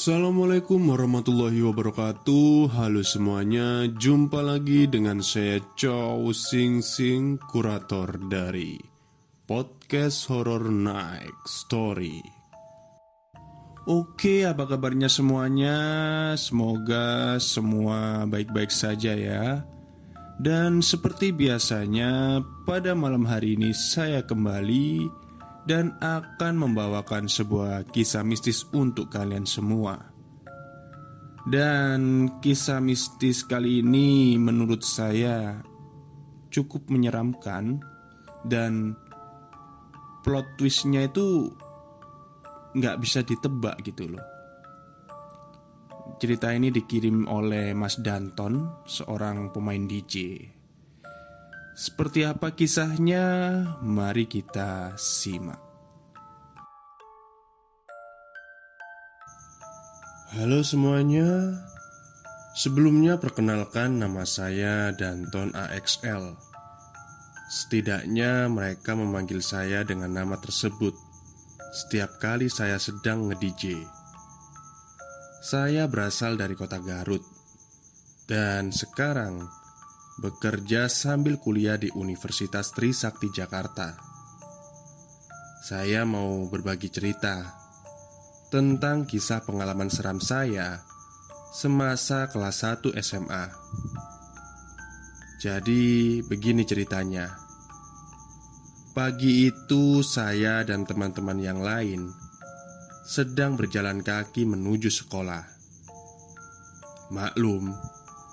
Assalamualaikum warahmatullahi wabarakatuh. Halo semuanya Jumpa lagi dengan saya Chow Sing Sing Kurator dari Podcast Horror Night Story. Oke apa kabarnya semuanya? Semoga semua baik-baik saja ya. Dan seperti biasanya Pada malam hari ini saya kembali dan akan membawakan sebuah kisah mistis untuk kalian semua. Dan kisah mistis kali ini menurut saya cukup menyeramkan dan plot twistnya itu nggak bisa ditebak gitu loh. Cerita ini dikirim oleh Mas Danton, seorang pemain DJ. Seperti apa kisahnya? Mari kita simak. Halo semuanya. Sebelumnya perkenalkan nama saya Danton AXL. Setidaknya mereka memanggil saya dengan nama tersebut setiap kali saya sedang nge-DJ. Saya berasal dari kota Garut dan sekarang bekerja sambil kuliah di Universitas Trisakti Jakarta. Saya mau berbagi cerita tentang kisah pengalaman seram saya semasa kelas 1 SMA. Jadi, begini ceritanya. Pagi itu, saya dan teman-teman yang lain sedang berjalan kaki menuju sekolah. Maklum,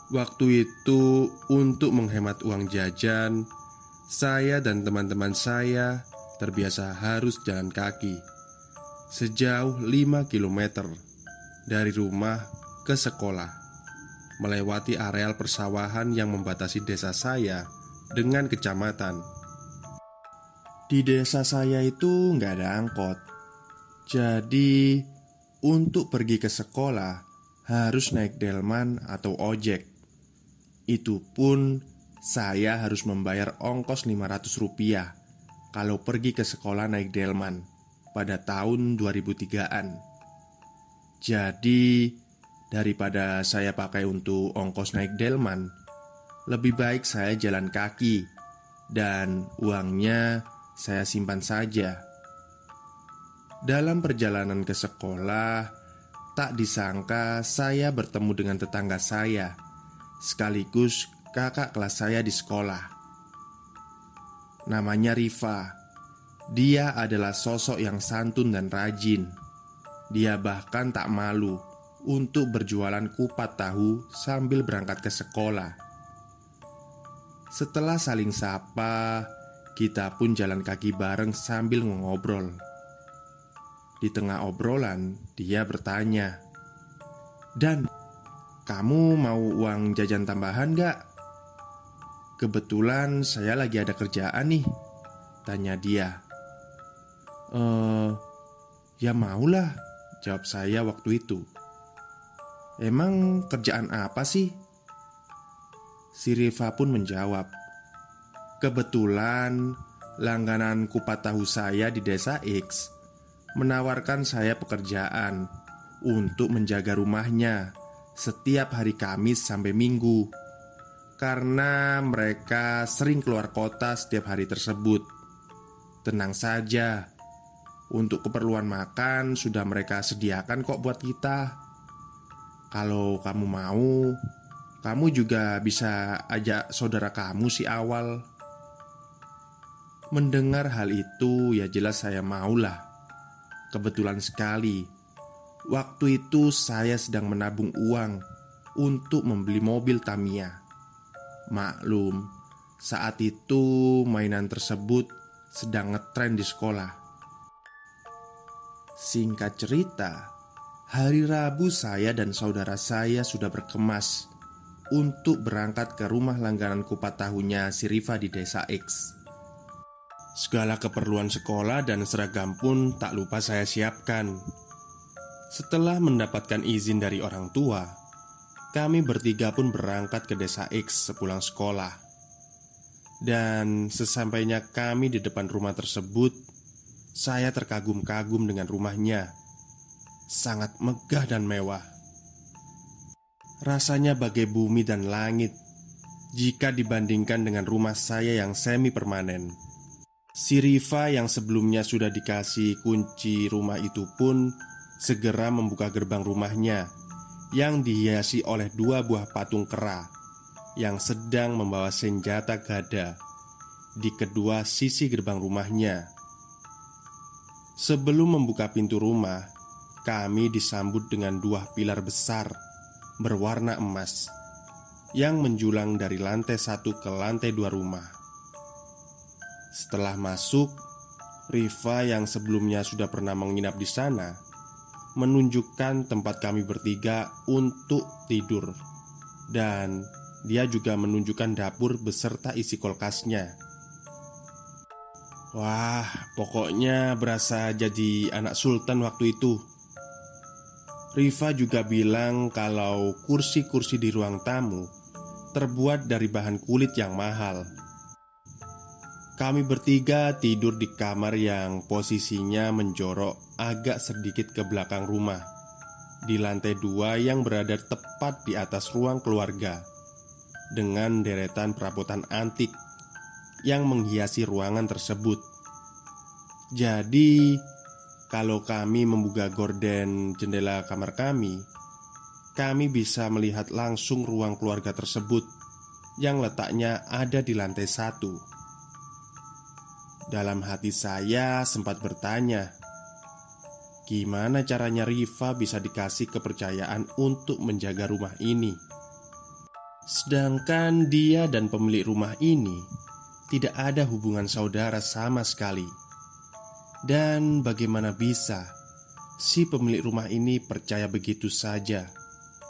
Waktu itu, untuk menghemat uang jajan, saya dan teman-teman saya terbiasa harus jalan kaki sejauh 5 km dari rumah ke sekolah, melewati areal persawahan yang membatasi desa saya dengan kecamatan. Di desa saya itu nggak ada angkot, jadi untuk pergi ke sekolah harus naik delman atau ojek. Itu pun saya harus membayar ongkos 500 rupiah Kalau pergi ke sekolah naik delman Pada tahun 2003an Jadi Daripada saya pakai untuk ongkos naik delman Lebih baik saya jalan kaki Dan uangnya saya simpan saja. Dalam perjalanan ke sekolah Tak disangka saya bertemu dengan tetangga saya sekaligus kakak kelas saya di sekolah. Namanya Riva. Dia adalah sosok yang santun dan rajin. Dia bahkan tak malu untuk berjualan kupat tahu sambil berangkat ke sekolah. Setelah saling sapa, kita pun jalan kaki bareng sambil ngobrol. Di tengah obrolan, dia bertanya, "Dan kamu mau uang jajan tambahan gak? Kebetulan saya lagi ada kerjaan nih. Tanya dia. Eh, ya maulah Jawab saya waktu itu. Emang kerjaan apa sih? Si Riva pun menjawab. Kebetulan langganan kupat tahu saya di desa X Menawarkan saya pekerjaan Untuk menjaga rumahnya setiap hari Kamis sampai Minggu karena mereka sering keluar kota setiap hari tersebut. Tenang saja, untuk keperluan makan sudah mereka sediakan kok buat kita. Kalau kamu mau, kamu juga bisa ajak saudara kamu si awal. Mendengar hal itu, ya jelas saya maulah. Kebetulan sekali Waktu itu saya sedang menabung uang untuk membeli mobil Tamiya. Maklum, saat itu mainan tersebut sedang ngetren di sekolah. Singkat cerita, hari Rabu saya dan saudara saya sudah berkemas untuk berangkat ke rumah langganan kupat tahunya si Riva di desa X. Segala keperluan sekolah dan seragam pun tak lupa saya siapkan setelah mendapatkan izin dari orang tua, kami bertiga pun berangkat ke desa X sepulang sekolah. Dan sesampainya kami di depan rumah tersebut, saya terkagum-kagum dengan rumahnya. sangat megah dan mewah. Rasanya bagai bumi dan langit jika dibandingkan dengan rumah saya yang semi permanen. Si Riva yang sebelumnya sudah dikasih kunci rumah itu pun segera membuka gerbang rumahnya yang dihiasi oleh dua buah patung kera yang sedang membawa senjata gada di kedua sisi gerbang rumahnya. Sebelum membuka pintu rumah, kami disambut dengan dua pilar besar berwarna emas yang menjulang dari lantai satu ke lantai dua rumah. Setelah masuk, Riva yang sebelumnya sudah pernah menginap di sana menunjukkan tempat kami bertiga untuk tidur, dan dia juga menunjukkan dapur beserta isi kulkasnya. Wah, pokoknya berasa jadi anak sultan waktu itu. Riva juga bilang kalau kursi-kursi di ruang tamu terbuat dari bahan kulit yang mahal. Kami bertiga tidur di kamar yang posisinya menjorok agak sedikit ke belakang rumah, di lantai dua yang berada tepat di atas ruang keluarga, dengan deretan perabotan antik yang menghiasi ruangan tersebut. Jadi, kalau kami membuka gorden jendela kamar kami, kami bisa melihat langsung ruang keluarga tersebut yang letaknya ada di lantai satu. Dalam hati saya sempat bertanya, gimana caranya Riva bisa dikasih kepercayaan untuk menjaga rumah ini, sedangkan dia dan pemilik rumah ini tidak ada hubungan saudara sama sekali. Dan bagaimana bisa si pemilik rumah ini percaya begitu saja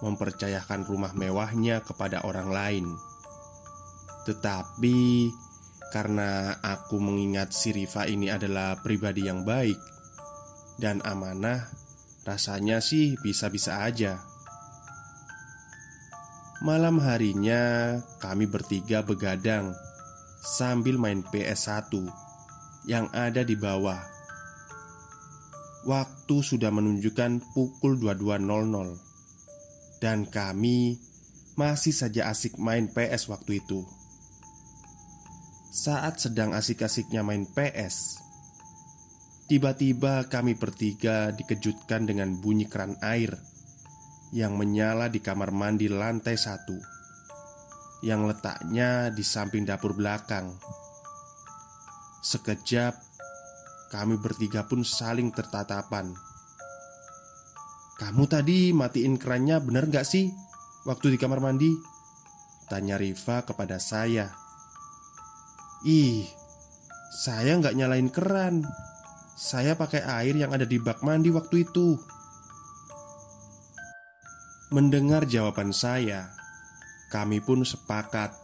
mempercayakan rumah mewahnya kepada orang lain. Tetapi karena aku mengingat si Riva ini adalah pribadi yang baik dan amanah, rasanya sih bisa-bisa aja. Malam harinya kami bertiga begadang sambil main PS1 yang ada di bawah. Waktu sudah menunjukkan pukul 22.00 dan kami masih saja asik main PS waktu itu. Saat sedang asik-asiknya main PS, tiba-tiba kami bertiga dikejutkan dengan bunyi keran air yang menyala di kamar mandi lantai satu yang letaknya di samping dapur belakang. Sekejap, kami bertiga pun saling tertatapan kamu tadi matiin kerannya bener gak sih? Waktu di kamar mandi? Tanya Riva kepada saya Ih, saya nggak nyalain keran. Saya pakai air yang ada di bak mandi waktu itu. Mendengar jawaban saya Kami pun sepakat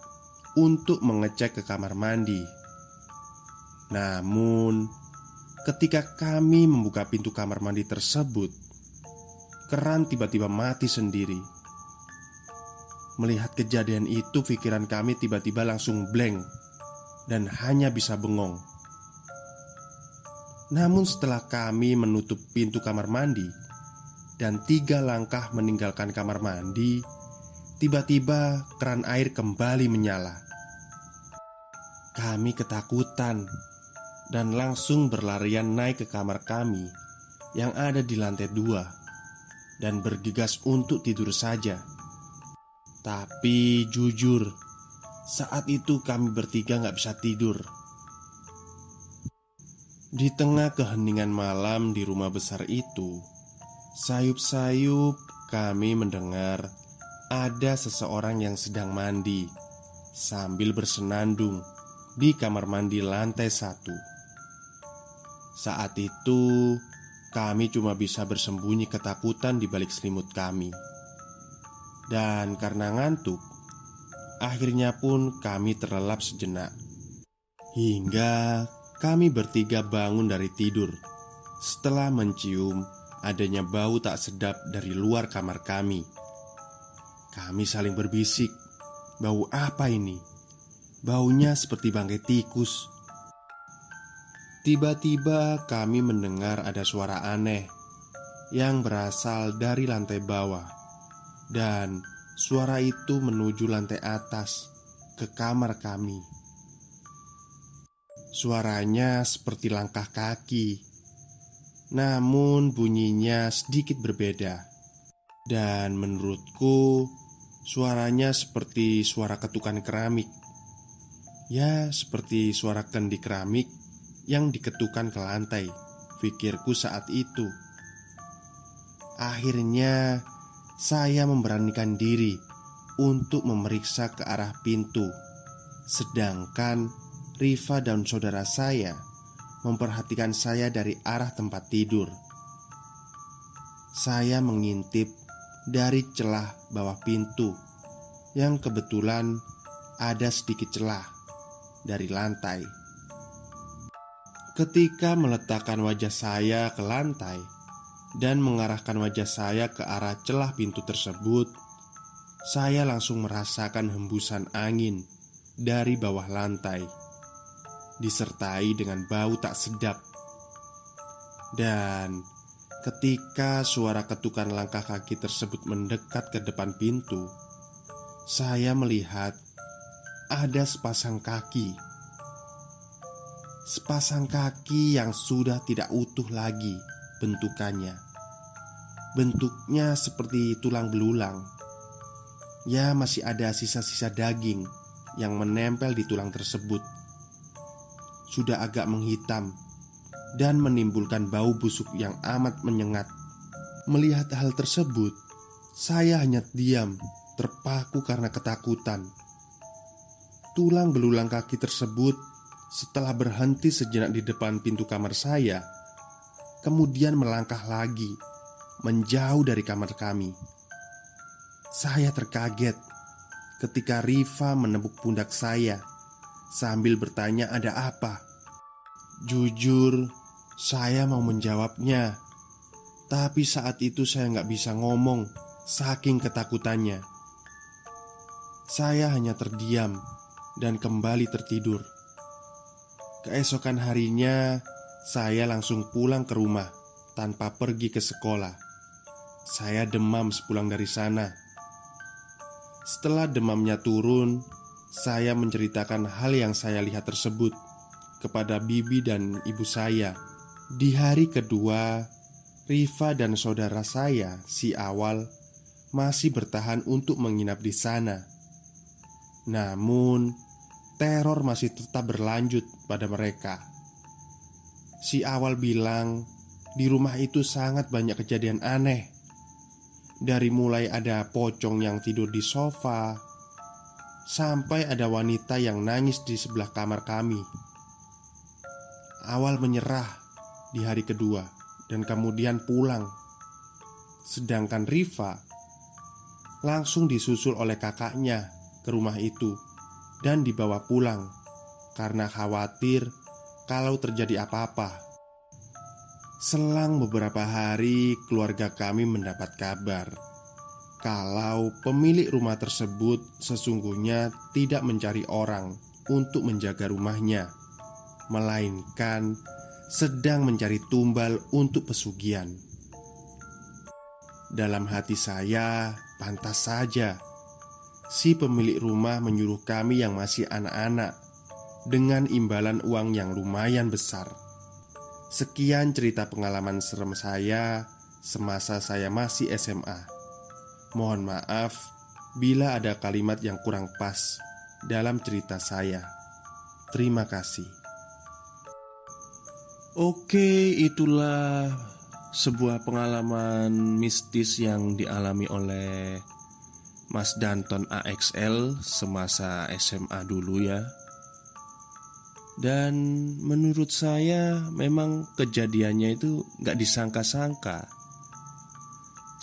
untuk mengecek ke kamar mandi. Namun Ketika kami membuka pintu kamar mandi tersebut keran tiba-tiba mati sendiri. Melihat kejadian itu, pikiran kami tiba-tiba langsung blank dan hanya bisa bengong. Namun, setelah kami menutup pintu kamar mandi dan tiga langkah meninggalkan kamar mandi, tiba-tiba keran air kembali menyala. Kami ketakutan dan langsung berlarian naik ke kamar kami yang ada di lantai dua dan bergegas untuk tidur saja. Tapi jujur, saat itu kami bertiga nggak bisa tidur. Di tengah keheningan malam di rumah besar itu, sayup-sayup kami mendengar ada seseorang yang sedang mandi sambil bersenandung di kamar mandi lantai satu. Saat itu, kami cuma bisa bersembunyi ketakutan di balik selimut kami. Dan karena ngantuk, akhirnya pun kami terlelap sejenak. Hingga kami bertiga bangun dari tidur setelah mencium adanya bau tak sedap dari luar kamar kami. Kami saling berbisik, "Bau apa ini?" Baunya seperti bangkai tikus. Tiba-tiba kami mendengar ada suara aneh yang berasal dari lantai bawah, dan suara itu menuju lantai atas ke kamar kami. Suaranya seperti langkah kaki, namun bunyinya sedikit berbeda, dan menurutku suaranya seperti suara ketukan keramik. Ya, seperti suara kendi keramik yang diketukan ke lantai. Pikirku saat itu. Akhirnya, saya memberanikan diri untuk memeriksa ke arah pintu, sedangkan Riva dan saudara saya memperhatikan saya dari arah tempat tidur. Saya mengintip dari celah bawah pintu yang kebetulan ada sedikit celah dari lantai. Ketika meletakkan wajah saya ke lantai, dan mengarahkan wajah saya ke arah celah pintu tersebut, saya langsung merasakan hembusan angin dari bawah lantai, disertai dengan bau tak sedap. Dan ketika suara ketukan langkah kaki tersebut mendekat ke depan pintu, saya melihat ada sepasang kaki. Sepasang kaki yang sudah tidak utuh lagi bentukannya. Bentuknya seperti tulang belulang. Ya, masih ada sisa-sisa daging yang menempel di tulang tersebut. Sudah agak menghitam dan menimbulkan bau busuk yang amat menyengat. Melihat hal tersebut, saya hanya diam, terpaku karena ketakutan. Tulang belulang kaki tersebut setelah berhenti sejenak di depan pintu kamar saya, kemudian melangkah lagi, menjauh dari kamar kami. Saya terkaget ketika Riva menepuk pundak saya sambil bertanya, "Ada apa?" Jujur, saya mau menjawabnya, tapi saat itu saya nggak bisa ngomong, saking ketakutannya. Saya hanya terdiam dan kembali tertidur. Keesokan harinya, saya langsung pulang ke rumah tanpa pergi ke sekolah. Saya demam sepulang dari sana. Setelah demamnya turun, saya menceritakan hal yang saya lihat tersebut kepada bibi dan ibu saya. Di hari kedua, Riva dan saudara saya, si awal, masih bertahan untuk menginap di sana. Namun, teror masih tetap berlanjut pada mereka. Si awal bilang di rumah itu sangat banyak kejadian aneh. Dari mulai ada pocong yang tidur di sofa Sampai ada wanita yang nangis di sebelah kamar kami. Awal menyerah di hari kedua Dan kemudian pulang. Sedangkan Riva Langsung disusul oleh kakaknya ke rumah itu Dan dibawa pulang Karena khawatir kalau terjadi apa-apa. Selang beberapa hari, keluarga kami mendapat kabar kalau pemilik rumah tersebut sesungguhnya tidak mencari orang untuk menjaga rumahnya, melainkan sedang mencari tumbal untuk pesugihan. Dalam hati saya, pantas saja si pemilik rumah menyuruh kami yang masih anak-anak dengan imbalan uang yang lumayan besar. Sekian cerita pengalaman serem saya semasa saya masih SMA. Mohon maaf bila ada kalimat yang kurang pas dalam cerita saya. Terima kasih. Oke, itulah sebuah pengalaman mistis yang dialami oleh Mas Danton AXL semasa SMA dulu ya. Dan menurut saya memang kejadiannya itu nggak disangka-sangka.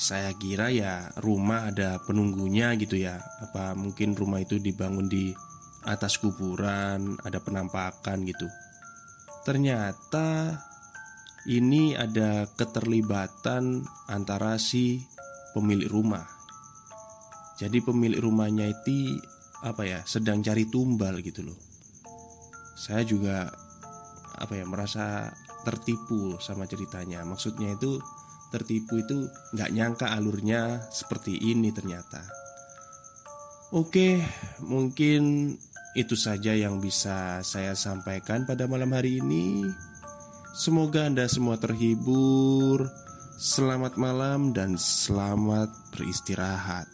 Saya kira ya rumah ada penunggunya gitu ya. Apa mungkin rumah itu dibangun di atas kuburan Ada penampakan gitu. Ternyata ini ada keterlibatan antara si pemilik rumah. Jadi pemilik rumahnya itu apa ya sedang cari tumbal gitu loh saya juga apa ya merasa tertipu sama ceritanya. Maksudnya itu tertipu itu nggak nyangka alurnya seperti ini ternyata Oke, mungkin itu saja yang bisa saya sampaikan pada malam hari ini. Semoga Anda semua terhibur. Selamat malam dan selamat beristirahat.